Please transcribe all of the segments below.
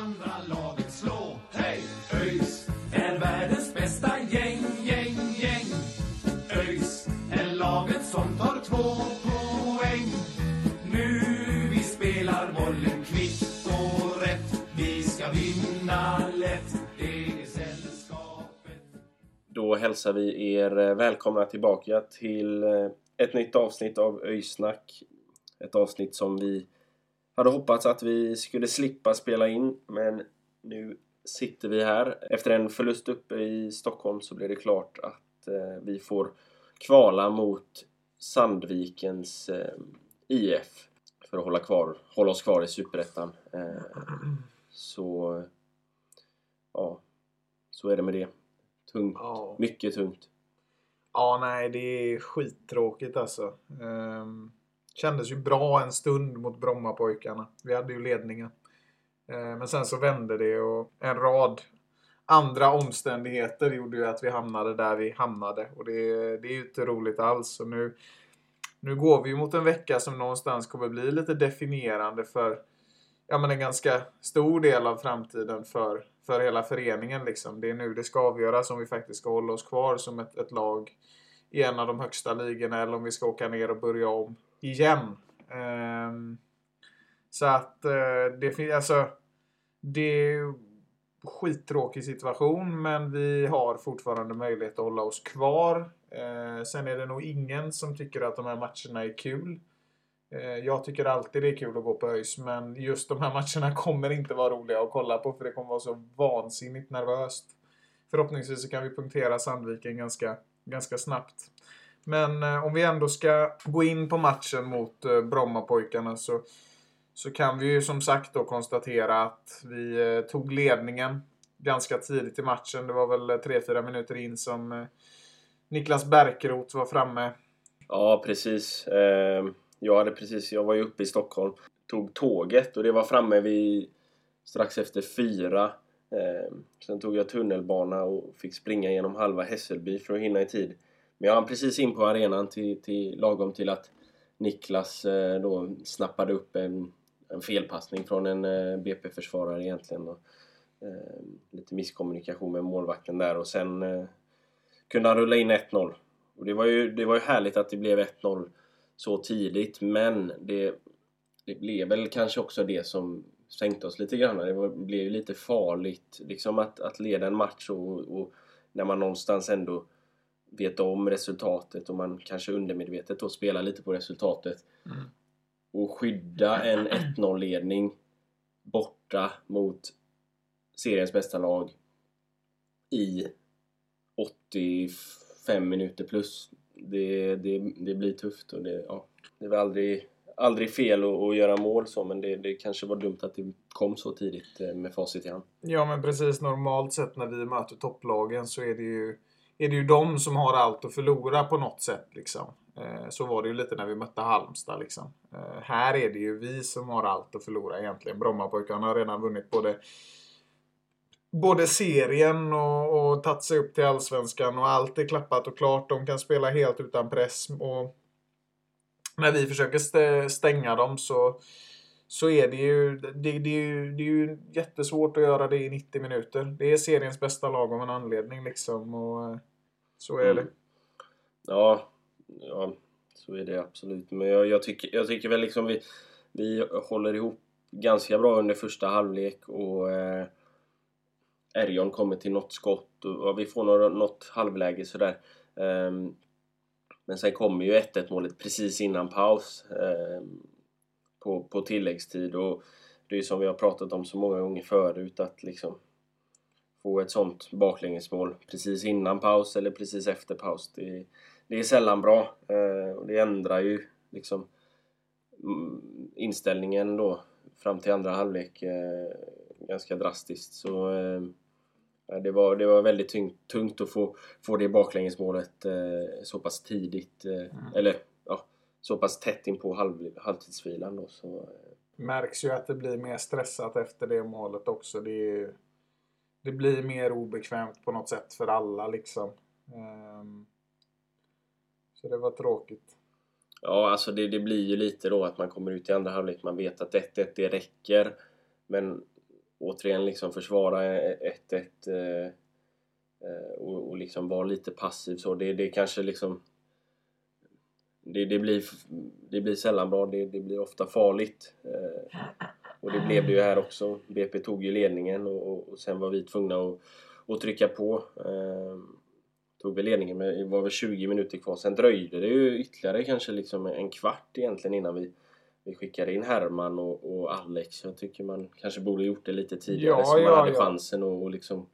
andra laget slå. Hej! ÖIS är världens bästa gäng, gäng, gäng. ÖIS är laget som tar två poäng. Nu vi spelar bollen kvitt och rätt. Vi ska vinna lätt. Det är sällskapet. Då hälsar vi er eh, välkomna tillbaka till eh, ett nytt avsnitt av Öysnack. Ett avsnitt som vi hade hoppats att vi skulle slippa spela in, men nu sitter vi här. Efter en förlust uppe i Stockholm så blev det klart att eh, vi får kvala mot Sandvikens eh, IF för att hålla, kvar, hålla oss kvar i Superettan. Eh, så, ja, så är det med det. Tungt. Ja. Mycket tungt. Ja, nej, det är skittråkigt alltså. Ehm, kändes ju bra en stund mot Brommapojkarna. Vi hade ju ledningen. Eh, men sen så vände det och en rad andra omständigheter gjorde ju att vi hamnade där vi hamnade. Och det, det är ju inte roligt alls. Och nu, nu går vi mot en vecka som någonstans kommer bli lite definierande för ja, men en ganska stor del av framtiden för, för hela föreningen. Liksom. Det är nu det ska avgöras om vi faktiskt ska hålla oss kvar som ett, ett lag i en av de högsta ligorna eller om vi ska åka ner och börja om igen. Ehm, så att eh, det finns alltså det är skittråkig situation men vi har fortfarande möjlighet att hålla oss kvar. Eh, sen är det nog ingen som tycker att de här matcherna är kul. Eh, Jag tycker alltid det är kul att gå på ÖIS men just de här matcherna kommer inte vara roliga att kolla på för det kommer vara så vansinnigt nervöst. Förhoppningsvis så kan vi punktera Sandviken ganska, ganska snabbt. Men eh, om vi ändå ska gå in på matchen mot eh, Brommapojkarna så, så kan vi ju som sagt då konstatera att vi eh, tog ledningen ganska tidigt i matchen. Det var väl eh, 3-4 minuter in som eh, Niklas Bärkeroth var framme. Ja, precis. Ehm, jag hade precis, jag var ju uppe i Stockholm, tog tåget och det var framme vid strax efter fyra. Ehm, sen tog jag tunnelbana och fick springa genom halva Hässelby för att hinna i tid. Men jag hann precis in på arenan till, till lagom till att Niklas eh, då snappade upp en, en felpassning från en eh, BP-försvarare egentligen. Och, eh, lite misskommunikation med målvakten där och sen eh, kunde han rulla in 1-0. Och det var, ju, det var ju härligt att det blev 1-0 så tidigt men det, det blev väl kanske också det som sänkte oss lite grann. Det var, blev ju lite farligt liksom att, att leda en match och, och när man någonstans ändå vet om resultatet och man kanske undermedvetet då spelar lite på resultatet och skydda en 1-0 ledning borta mot seriens bästa lag i 85 minuter plus. Det, det, det blir tufft och det, ja, det är väl aldrig, aldrig fel att, att göra mål så men det, det kanske var dumt att det kom så tidigt eh, med facit i hand. Ja, men precis. Normalt sett när vi möter topplagen så är det ju, är det ju de som har allt att förlora på något sätt. Liksom. Eh, så var det ju lite när vi mötte Halmstad. Liksom. Eh, här är det ju vi som har allt att förlora egentligen. Brommapojkarna har redan vunnit både Både serien och, och tagit sig upp till Allsvenskan och allt är klappat och klart. De kan spela helt utan press. Och när vi försöker stänga dem så, så är det ju, det, det, är ju, det är ju jättesvårt att göra det i 90 minuter. Det är seriens bästa lag av en anledning liksom. Och eh, så är det. Mm. Ja, ja, så är det absolut. Men jag, jag, tycker, jag tycker väl liksom vi, vi håller ihop ganska bra under första halvlek och eh, Erion kommer till något skott och ja, vi får några, något halvläge sådär. Ehm, men sen kommer ju 1-1 målet precis innan paus ehm, på, på tilläggstid och det är ju som vi har pratat om så många gånger förut att liksom få ett sånt baklängesmål precis innan paus eller precis efter paus. Det, det är sällan bra eh, och det ändrar ju liksom mm, inställningen då fram till andra halvlek eh, ganska drastiskt. Så eh, det, var, det var väldigt tungt, tungt att få, få det baklängesmålet så pass tidigt. Eh, Eller ja, så pass tätt in på halv, halvtidsvilan då. Så, Märks ju att det blir mer stressat efter det målet också. Det, är, det blir mer obekvämt på något sätt för alla liksom. Ehm, så det var tråkigt. Ja, alltså det, det blir ju lite då att man kommer ut i andra halvlek. Man vet att 1-1 det räcker. Men återigen liksom försvara 1-1 eh, eh, och, och liksom vara lite passiv så. Det, det kanske liksom det, det, blir, det blir sällan bra, det, det blir ofta farligt. Eh, och det blev det ju här också. BP tog ju ledningen och, och sen var vi tvungna att, att trycka på. Eh, tog vi ledningen men det var väl 20 minuter kvar. Sen dröjde det ju ytterligare kanske liksom en kvart egentligen innan vi, vi skickade in Herman och, och Alex. Jag tycker man kanske borde gjort det lite tidigare Ja, så man ja, hade ja. chansen att och liksom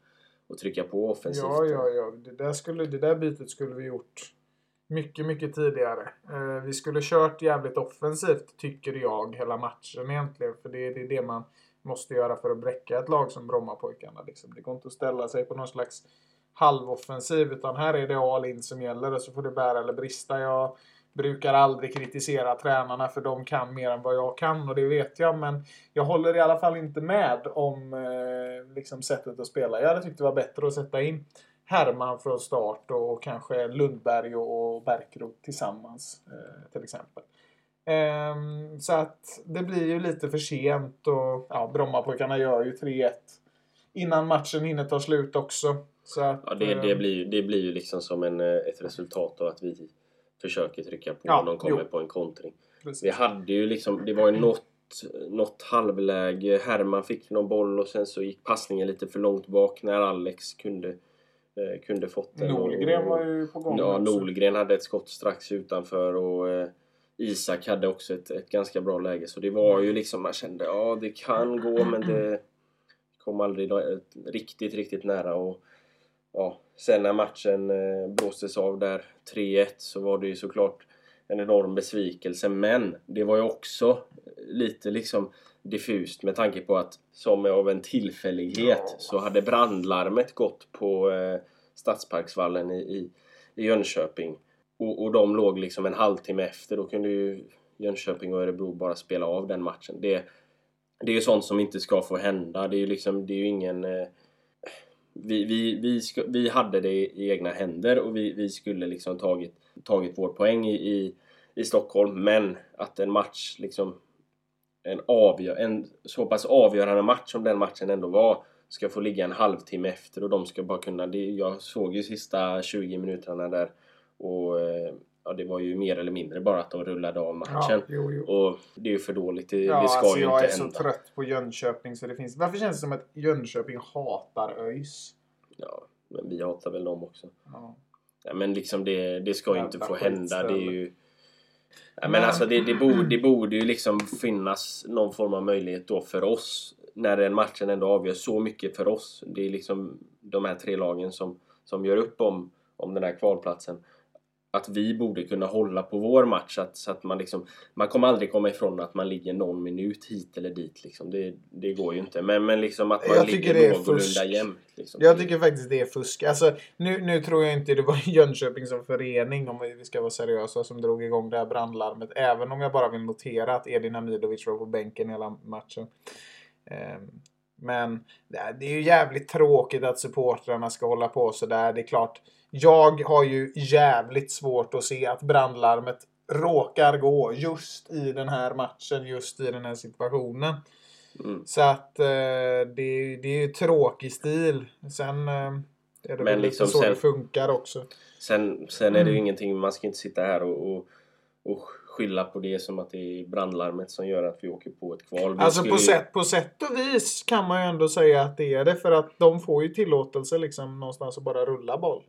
och trycka på offensivt. Ja, ja, ja. Det där, skulle, det där bytet skulle vi gjort mycket, mycket tidigare. Eh, vi skulle kört jävligt offensivt, tycker jag, hela matchen egentligen. För det, är det man måste göra för att bräcka ett lag som Brommapojkarna. Liksom. Det går inte att ställa sig på någon slags halvoffensiv, utan här är det all in som gäller och så får det bära eller brista. Jag brukar aldrig kritisera tränarna för de kan mer än vad jag kan och det vet jag. Men jag håller i alla fall inte med om eh, liksom sättet att spela. Jag hade tyckt det var bättre att sätta in Herman från start och kanske Lundberg och Bärkroth tillsammans eh, till exempel. Ehm, så att det blir ju lite för sent och ja, Brommapojkarna gör ju 3-1 innan matchen hinner ta slut också. Så att, Ja, det, det, eh, blir, ju- det blir ju liksom som en, eh, ett resultat av att vi försöker trycka på Ja, och de kommer jo. på en kontring. precis. Vi hade ju liksom, det var ju något, något halvläge. Herman fick någon boll och sen så gick passningen lite för långt bak när Alex kunde, eh, kunde fått den. Nordgren Och- var ju på gång Ja. Nordgren hade ett skott strax utanför och eh, Isak hade också ett, ett ganska bra läge. Så det var ju liksom, man kände ja det kan gå men det kom aldrig riktigt, riktigt nära. Och, ja, sen när matchen eh, blåstes av där 3-1 så var det ju såklart en enorm besvikelse men det var ju också lite liksom diffust med tanke på att som av en tillfällighet så hade brandlarmet gått på eh, Stadsparksvallen i, i, i Jönköping och, och de låg liksom en halvtimme efter. Då kunde ju Jönköping och Örebro bara spela av den matchen. Det, det är ju sånt som inte ska få hända. Det är ju liksom, det är ju ingen... Eh, vi, vi, vi, ska, vi hade det i egna händer och vi, vi skulle liksom tagit, tagit vår poäng i, i, i Stockholm. Men att en match liksom... En, avgör, en så pass avgörande match som den matchen ändå var ska få ligga en halvtimme efter och de ska bara kunna... Det, jag såg ju sista 20 minuterna där och eh, ja, det var ju mer eller mindre bara att de rullade av matchen. Ja, jo, jo. Och det är ju för dåligt. Det, Ja, det ska alltså ju jag inte är så hända. trött på Jönköping så det finns... Varför känns det som att Jönköping hatar ÖIS? Ja, men vi hatar väl dem också. Ja. Ja, men liksom det, det ska ju inte få hända. Det är ju... Ja, men alltså det, det, borde, det borde ju liksom finnas någon form av möjlighet då för oss när den matchen ändå avgör så mycket för oss. Det är liksom de här tre lagen som, som gör upp om, om den här kvalplatsen. Att vi borde kunna hålla på vår match. Att, så att man liksom... Man kommer aldrig komma ifrån att man ligger någon minut hit eller dit. Liksom. Det, det går ju inte. Men, men liksom att man Jag ligger det är någorlunda jämnt. Liksom. Jag tycker faktiskt det är fusk. Alltså, nu, nu tror jag inte det var Jönköping som förening, om vi ska vara seriösa, som drog igång det här brandlarmet. Även om jag bara vill notera att Edin Hamidovic var på bänken hela matchen. Ehm, Men det är- ju jävligt tråkigt att supportrarna ska hålla på sådär. Det är klart, jag har ju jävligt svårt att se att brandlarmet råkar gå just i den här matchen, just i den här situationen. Mm. Så att eh, det, det är ju tråkig stil. Sen eh, är det Men väl liksom så sen- det funkar också. Sen, sen är det ju Mm. ingenting, man ska inte sitta här och, och, och skylla på det som att det är brandlarmet som gör att vi åker på ett kval. Vi Alltså skulle på sätt, på sätt och vis kan man ju ändå säga att det är det. För att de får ju tillåtelse liksom någonstans att bara rulla boll.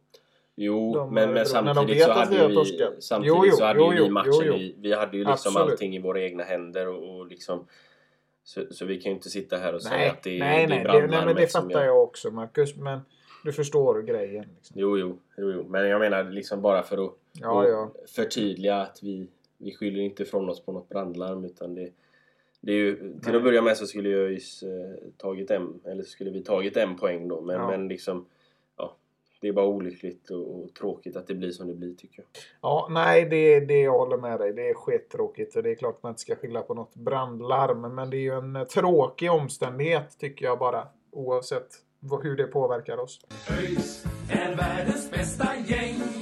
Jo, de men, men samtidigt så hade vi vi, samtidigt Jo, jo, så hade jo, vi matchen i, vi hade ju liksom Absolut. allting i våra egna händer och, och liksom så, så vi kan ju inte sitta här och säga Nej, att det är, nej, det är det, nej, men brandlarmet det fattar gör- jag också Marcus. Men du förstår grejen. Liksom. Jo, jo, jo, jo, men jag menar liksom bara för att Ja, ja. förtydliga att vi, vi skyller inte ifrån oss på något brandlarm utan det, det är ju, till att börja med så skulle jag ÖIS eh, tagit en, eller så skulle vi tagit en poäng då men, Ja. men liksom ja, det är bara olyckligt och, och tråkigt att det blir som det blir tycker jag. Ja, nej, det, det jag håller med dig. Det är skittråkigt. Och det är klart man inte ska skylla på något brandlarm. Men det är ju en tråkig omständighet tycker jag bara. Oavsett hur det påverkar oss. ÖIS är världens bästa gäng.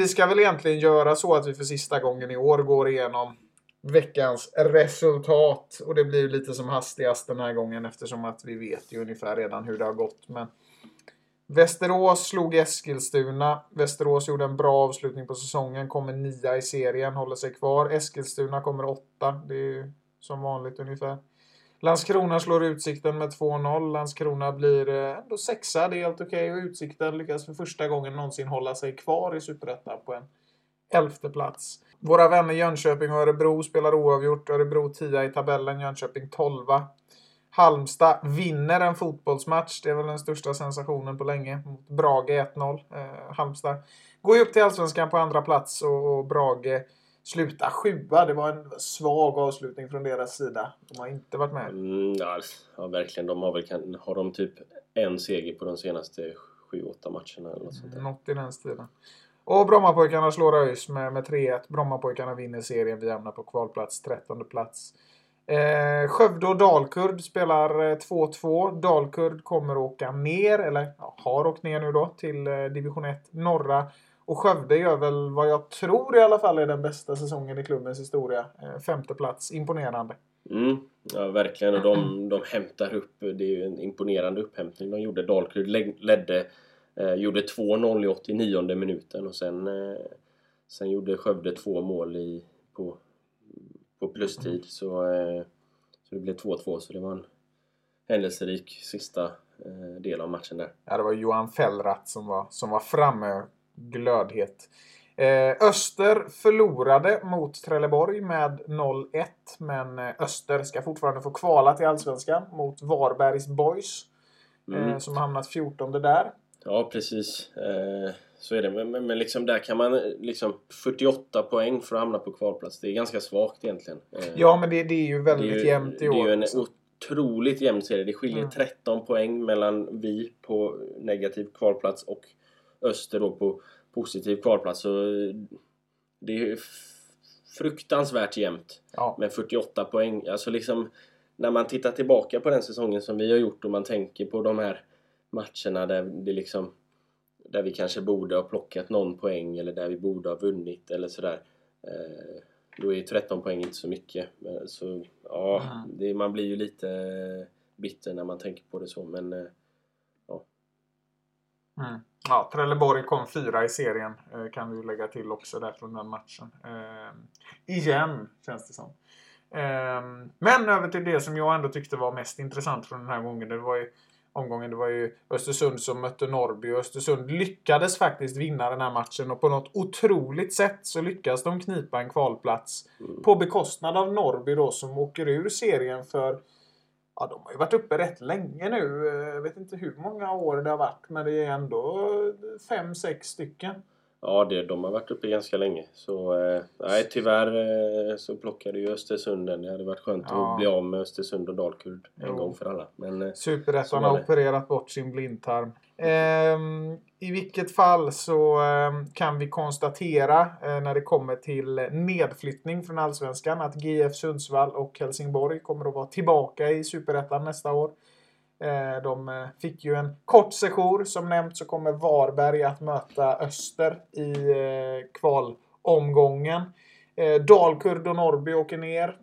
Vi ska väl egentligen göra så att vi för sista gången i år går igenom veckans resultat. Och det blir lite som hastigast den här gången eftersom att vi vet ju ungefär redan hur det har gått. Men Västerås slog Eskilstuna. Västerås gjorde en bra avslutning på säsongen. Kommer nia i serien, håller sig kvar. Eskilstuna kommer åtta. Det är ju som vanligt ungefär. Landskrona slår Utsikten med 2-0. Landskrona blir eh, ändå sexa. Det är helt okej. Okay. Och Utsikten lyckas för första gången någonsin hålla sig kvar i Superettan på en elfte plats. Våra vänner Jönköping och Örebro spelar oavgjort. Örebro 10 i tabellen, Jönköping 12. Halmstad vinner en fotbollsmatch. Det är väl den största sensationen på länge. Mot Brage 1-0. Eh, Halmstad går ju upp till Allsvenskan på andra plats och, och Brage slutar sjua. Det var en svag avslutning från deras sida. De har inte varit med. Mm, ja, verkligen. De har väl har de typ en seger på de senaste 7-8 matcherna eller något sånt där. Något i den stilen. Och Brommapojkarna slår ÖIS med, med 3-1. Brommapojkarna vinner serien. Vi hamnar på kvalplats, 13 plats. Eh, Skövde och Dalkurd spelar 2-2. Eh, Dalkurd kommer åka ner, eller ja, har åkt ner nu då, till eh, division 1 norra. Och Skövde gör väl vad jag tror i alla fall är den bästa säsongen i klubbens historia. Eh, femte plats. Imponerande. Mm, ja, verkligen. Och de, de hämtar upp. Det är ju en imponerande upphämtning de gjorde. Dalkurd ledde Eh, gjorde 2-0 i 89 minuten och sen, eh, sen gjorde Skövde två mål i, på, på plustid. Så, eh, så det blev 2-2 så det var en händelserik sista eh, del av matchen där. Ja, det var Johan Fellrath som var, som var framme glödhet. Eh, Öster förlorade mot Trelleborg med 0-1 men eh, Öster ska fortfarande få kvala till Allsvenskan mot Varbergs Boys. Mm. Som hamnat 14 där. Ja, precis. Eh, så är det. Men, men, liksom där kan man liksom 48 poäng för att hamna på kvalplats. Det är ganska svagt egentligen. Eh, ja, men det, det, är ju väldigt är ju, jämnt i år. Det är ju en också. otroligt jämn serie. Det skiljer mm. 13 poäng mellan vi på negativ kvalplats och Öster då på positiv kvalplats. Så det är fruktansvärt jämnt. Ja. Med 48 poäng. Alltså liksom när man tittar tillbaka på den säsongen som vi har gjort och man tänker på de här matcherna där det liksom där vi kanske borde ha plockat någon poäng eller där vi borde ha vunnit eller sådär. Eh, då är 13 poäng inte så mycket. Så ja, det, man blir ju lite bitter när man tänker på det så men eh, ja. Mm. Ja, Trelleborg kom fyra i serien eh, kan vi lägga till också där från den matchen. Eh, igen känns det som. Eh, men över till det som jag ändå tyckte var mest intressant från den här gången. Det var ju omgången. Det var ju Östersund som mötte Norrby och Östersund lyckades faktiskt vinna den här matchen och på något otroligt sätt så lyckas de knipa en kvalplats mm. på bekostnad av Norrby då som åker ur serien för Ja, de har ju varit uppe rätt länge nu. Eh, Jag vet inte hur många år det har varit men det är ändå fem, sex stycken. Ja, det, de har varit uppe ganska länge. Så eh, nej, tyvärr eh, så plockade ju Östersund den. Det hade varit skönt ja. att bli av med Östersund och Dalkurd en jo. gång för alla. Men eh, Superettan har opererat bort sin blindtarm. Eh, I vilket fall så eh, kan vi konstatera eh, när det kommer till nedflyttning från Allsvenskan att GF Sundsvall och Helsingborg kommer att vara tillbaka i Superettan nästa år. Eh, de eh, fick ju en kort sejour. Som nämnt så kommer Varberg att möta Öster i eh, kvalomgången. Dalkurd och Norrby åker ner.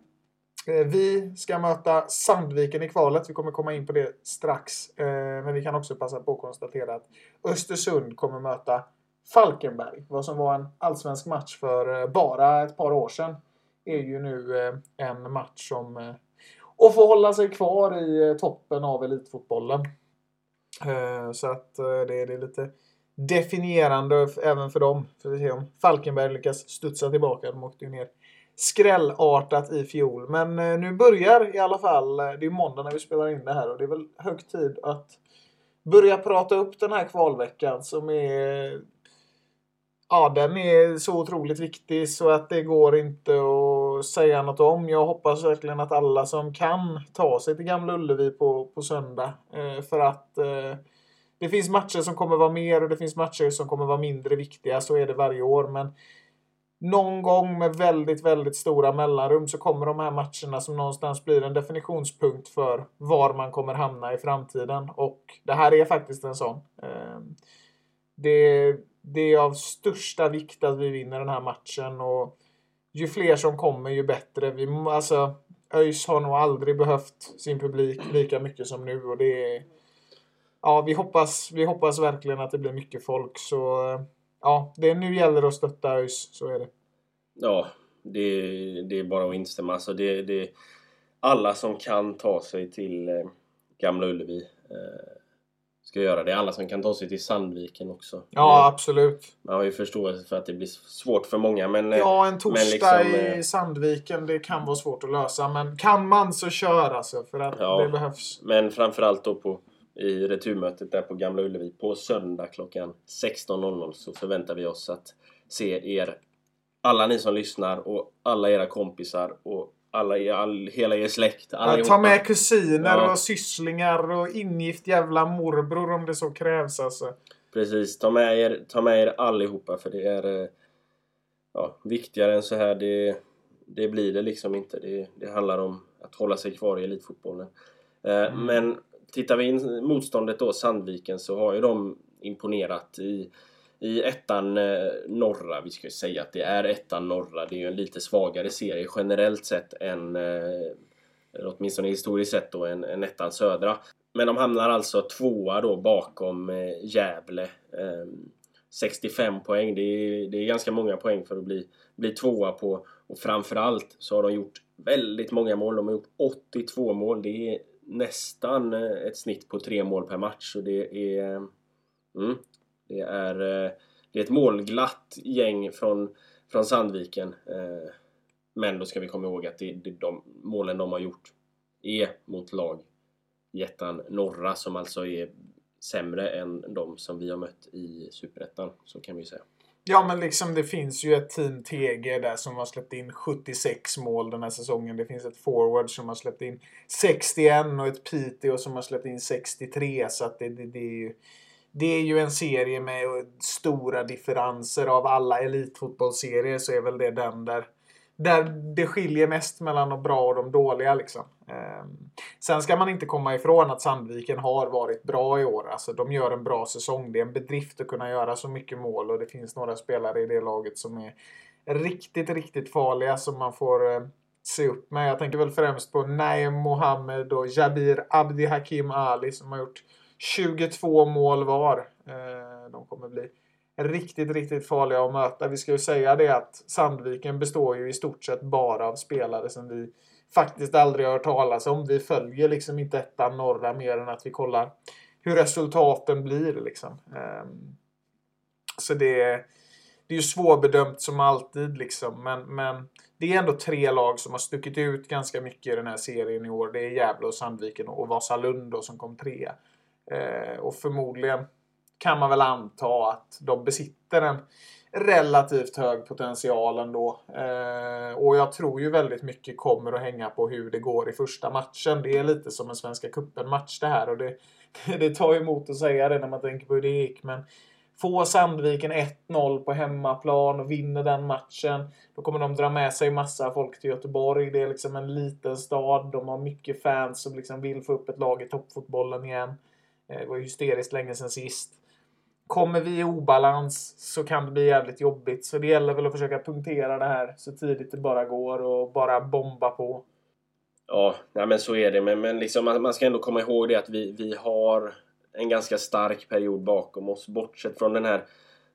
Vi ska möta Sandviken i kvalet. Vi kommer komma in på det strax. Men vi kan också passa på att konstatera att Östersund kommer möta Falkenberg. Vad som var en allsvensk match för bara ett par år sedan är ju nu en match som och få hålla sig kvar i eh, toppen av elitfotbollen. Eh, så att eh, det är lite definierande även för dem. För att se om Falkenberg lyckas studsa tillbaka. De åkte ju ner skrällartat i fjol. Men nu börjar i alla fall, det är måndag när vi spelar in det här och det är väl hög tid att börja prata upp den här kvalveckan som är Ja, den är så otroligt viktig så att det går inte att säga något om. Jag hoppas verkligen att alla som kan ta sig till Gamla Ullevi på, på söndag. Eh, för att eh, det finns matcher som kommer vara mer och det finns matcher som kommer vara mindre viktiga. Så är det varje år. Men någon gång med väldigt, väldigt stora mellanrum så kommer de här matcherna som någonstans blir en definitionspunkt för var man kommer hamna i framtiden. Och det här är faktiskt en sån. Eh, det det är av största vikt att vi vinner den här matchen. Och ju fler som kommer ju bättre. Vi, alltså, ÖIS har nog aldrig behövt sin publik lika mycket som nu och det är... Ja, vi hoppas, vi hoppas verkligen att det blir mycket folk så... Ja, det nu gäller det att stötta ÖIS, så är det. Ja, det, det är bara att instämma. Alltså det, det, alla som kan ta sig till eh, Gamla Ullevi eh, ska göra det. Alla som kan ta sig till Sandviken också. Ja, Det, absolut. man har ju förståelse för att det blir svårt för många men... eh, Ja, en torsdag liksom, eh, i Sandviken, det kan vara svårt att lösa. Men kan man så kör alltså, för att Ja. det behövs. Men framförallt då på, i returmötet där på Gamla Ullevi på söndag klockan 16.00 så förväntar vi oss att se er, alla ni som lyssnar och alla era kompisar och alla, er- all, hela er släkt. Ja, ta med kusiner Ja. och sysslingar och ingift jävla morbror om det så krävs alltså. Precis, ta med er, ta med er allihopa för det är eh, ja, viktigare än så här. Det, det blir det liksom inte. Det, det handlar om att hålla sig kvar i elitfotbollen. Eh, Men tittar vi in motståndet då, Sandviken, så har ju de imponerat i, i ettan eh, norra. Vi ska ju säga att det är ettan norra. Det är ju en lite svagare serie generellt sett än eh, eller åtminstone historiskt sett då, än, än ettan södra. Men de hamnar alltså tvåa då bakom eh, Gävle. Eh, 65 poäng, det är, det är ganska många poäng för att bli, bli tvåa på. Och framförallt så har de gjort väldigt många mål. De har gjort 82 mål. Det är nästan eh, ett snitt på tre mål per match. så det är... Mm, det är, eh, det är ett målglatt gäng från, från Sandviken. Eh, men då ska vi komma ihåg att det, det, de målen de har gjort är mot lag jättan norra som alltså är sämre än de som vi har mött i Superettan. Så kan vi säga. Ja, men liksom det finns ju ett team TG där som har släppt in 76 mål den här säsongen. Det finns ett forward som har släppt in 61 och ett Piteå som har släppt in 63. Så att det, det, det, är ju, det är ju en serie med stora differenser. Av alla elitfotbollsserier så är väl det den där, där det skiljer mest mellan de bra och de dåliga. Liksom. Ehm, sen ska man inte komma ifrån att Sandviken har varit bra i år. Alltså, de gör en bra säsong. Det är en bedrift att kunna göra så mycket mål och det finns några spelare i det laget som är riktigt, riktigt farliga som man får eh, se upp med. Jag tänker väl främst på Naim Mohammed och Jabir Abdi Hakim Ali som har gjort 22 mål var. Eh, de kommer bli riktigt, riktigt farliga att möta. Vi ska ju säga det att Sandviken består ju i stort sett bara av spelare som vi faktiskt aldrig har hört talas om. Vi följer liksom inte ettan norra mer än att vi kollar hur resultaten blir. Liksom. Ehm, så det, det är ju svårbedömt som alltid. Liksom. Men, men det är ändå tre lag som har stuckit ut ganska mycket i den här serien i år. Det är Gävle och Sandviken och Vasalund då, som kom trea. Eh, och förmodligen kan man väl anta att de besitter en relativt hög potential ändå. Eh, och jag tror ju väldigt mycket kommer att hänga på hur det går i första matchen. Det är lite som en Svenska cupen-match det här. Och det, det tar emot att säga det när man tänker på hur det gick. Men får Sandviken 1-0 på hemmaplan och vinner den matchen. Då kommer de dra med sig massa folk till Göteborg. Det är liksom en liten stad. De har mycket fans som liksom vill få upp ett lag i toppfotbollen igen. Eh, det var ju hysteriskt länge sedan sist. Kommer vi i obalans så kan det bli jävligt jobbigt. Så det gäller väl att försöka punktera det här så tidigt det bara går och bara bomba på. Ja, nej, men så är det. Men, men liksom, man, man ska ändå komma ihåg det att vi, vi har en ganska stark period bakom oss. Bortsett från den här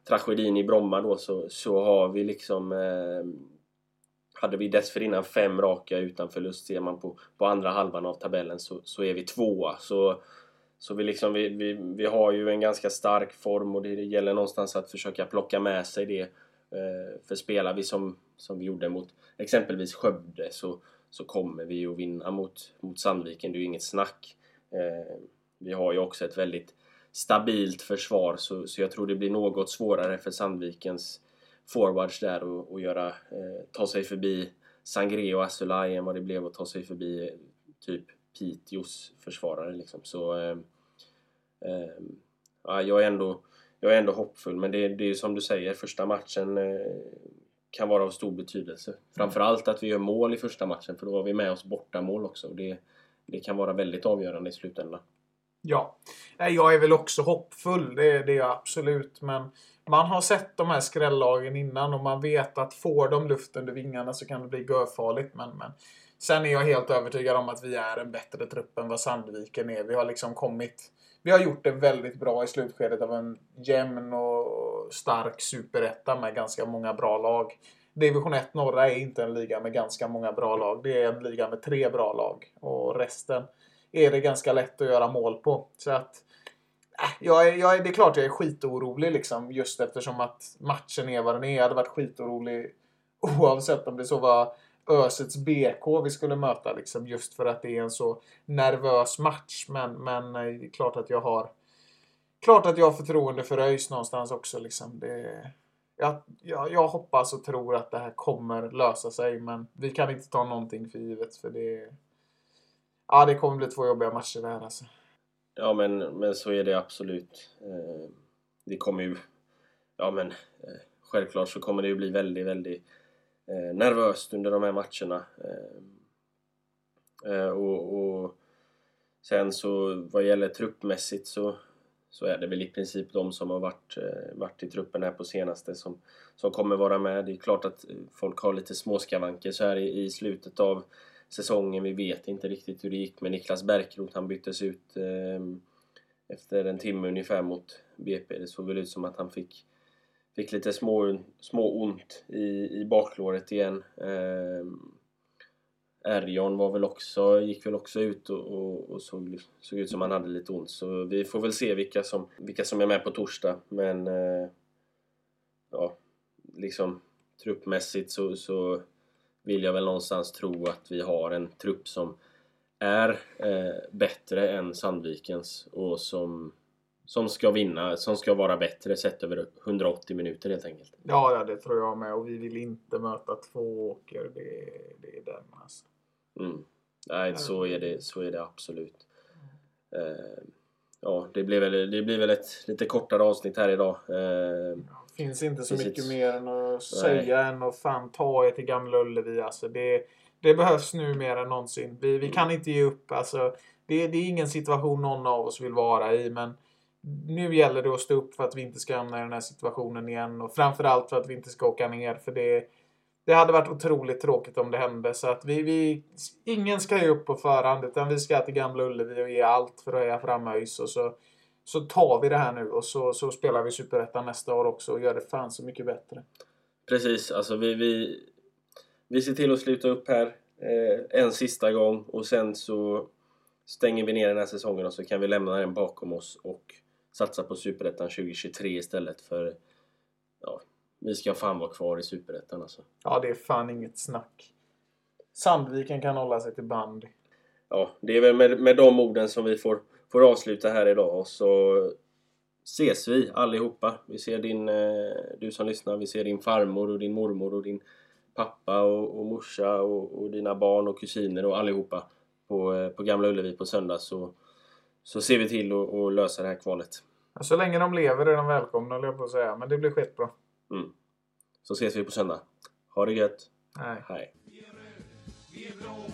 tragedin i Bromma då så, så har vi liksom... Eh, hade vi dessförinnan fem raka utan förlust ser man på, på andra halvan av tabellen så, så är vi tvåa. Så, så vi, liksom, vi, vi, vi har ju en ganska stark form och det gäller någonstans att försöka plocka med sig det. Eh, för spelar vi som, som vi gjorde mot exempelvis Skövde så, så kommer vi att vinna mot, mot Sandviken. Det är ju inget snack. Eh, vi har ju också ett väldigt stabilt försvar så, så jag tror det blir något svårare för Sandvikens forwards där att, och göra, eh, ta sig förbi Sangré och Asulaj än vad det blev att ta sig förbi eh, typ Piteås försvarare liksom. Så eh, eh, ja, jag, är ändå, jag är ändå hoppfull men det, det är som du säger, första matchen eh, kan vara av stor betydelse. Framförallt att vi gör mål i första matchen för då har vi med oss bortamål också. och Det, det kan vara väldigt avgörande i slutändan. Ja. Jag är väl också hoppfull. Det, är- det är jag absolut. Men man har sett de här skrällagen innan och man vet att får de luft under vingarna så kan det bli görfarligt. Men, men sen är jag helt övertygad om att vi är en bättre trupp än vad Sandviken är. Vi har liksom kommit... Vi har gjort det väldigt bra i slutskedet av en jämn och stark superetta med ganska många bra lag. Division 1 norra är inte en liga med ganska många bra lag. Det är en liga med tre bra lag. Och resten är det ganska lätt att göra mål på. Så att äh, jag är, jag är, det är klart jag är skitorolig liksom. Just eftersom att matchen är vad den är. Jag hade varit skitorolig oavsett om det så var Ösets BK vi skulle möta. Liksom, just för att det är en så nervös match. Men, men det är klart att jag har Klart att jag har förtroende för ÖIS någonstans också. Liksom. Det, jag, jag, jag hoppas och tror att det här kommer lösa sig. Men vi kan inte ta någonting för givet. För det, ja, det kommer bli två jobbiga matcher det här alltså. Ja, men, men så är det absolut. Eh, det kommer ju... Ja, men eh, självklart så kommer det ju bli väldigt, väldigt eh, nervöst under de här matcherna. Eh, eh, och, och sen så vad gäller truppmässigt så, så är det väl i princip de som har varit, eh, varit i truppen här på senaste som, som kommer vara med. Det är klart att eh, folk har lite småskavanker så här i, i slutet av säsongen. Vi vet inte riktigt hur det gick med Niklas Bärkroth. Han byttes ut eh, efter en timme ungefär mot BP. Det såg väl ut som att han fick, fick lite små, små ont i, i baklåret igen. Eh, Erjon var väl också, gick väl också ut och, och, och såg, såg ut som han hade lite ont. Så vi får väl se vilka som, vilka som är med på torsdag. Men eh, ja, liksom truppmässigt så, så vill jag väl någonstans tro att vi har en trupp som är eh, bättre än Sandvikens och som, som ska vinna, som ska vara bättre sett över 180 minuter helt enkelt. Ja, ja, det tror jag med. Och vi vill inte möta två åker. Det, det är den alltså. Mm. Nej, så är det, så är det absolut. Eh, ja, det blir väl, det blir väl ett lite kortare avsnitt här idag. Eh, finns inte så Precis. mycket mer än att säga än att fan ta er till Gamla Ullevi. Alltså det, det behövs nu mer än någonsin. Vi, vi kan inte ge upp. Alltså, det, det är ingen situation någon av oss vill vara i. Men nu gäller det att stå upp för att vi inte ska hamna i den här situationen igen. Och framförallt för att vi inte ska åka ner. För det, det hade varit otroligt tråkigt om det hände. Så att vi, vi, ingen ska ge upp på förhand. Utan vi ska till Gamla Ullevi och ge allt för att höja fram ÖIS. Och så, så tar vi det här nu och så, så spelar vi Superettan nästa år också och gör det fan så mycket bättre. Precis, alltså vi, vi, vi ser till att sluta upp här eh, en sista gång och sen så stänger vi ner den här säsongen och så kan vi lämna den bakom oss och satsa på Superettan 2023 istället för ja, vi ska fan vara kvar i Superettan alltså. Ja, det är fan inget snack. Sandviken kan hålla sig till bandy. Ja, det är väl med, med de orden som vi får, får avsluta här idag och så ses vi allihopa. Vi ser din, eh, du som lyssnar, vi ser din farmor och din mormor och din pappa och, och morsa och, och dina barn och kusiner och allihopa på, eh, på Gamla Ullevi på söndag så, så ser vi till att att lösa det här kvalet. Ja, Så länge de lever är de välkomna, höll jag på att säga. Men det blir skitbra. Mm. Så ses vi på söndag. Ha det gött. Nej. Hej. Vi är blå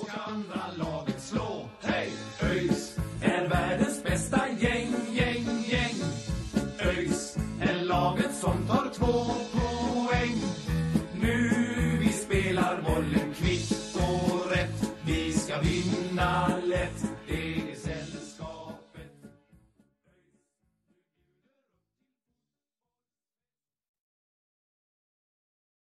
och ska andra laget slå. Hej! ÖIS är världens bästa gäng, gäng, gäng. ÖIS är laget som tar två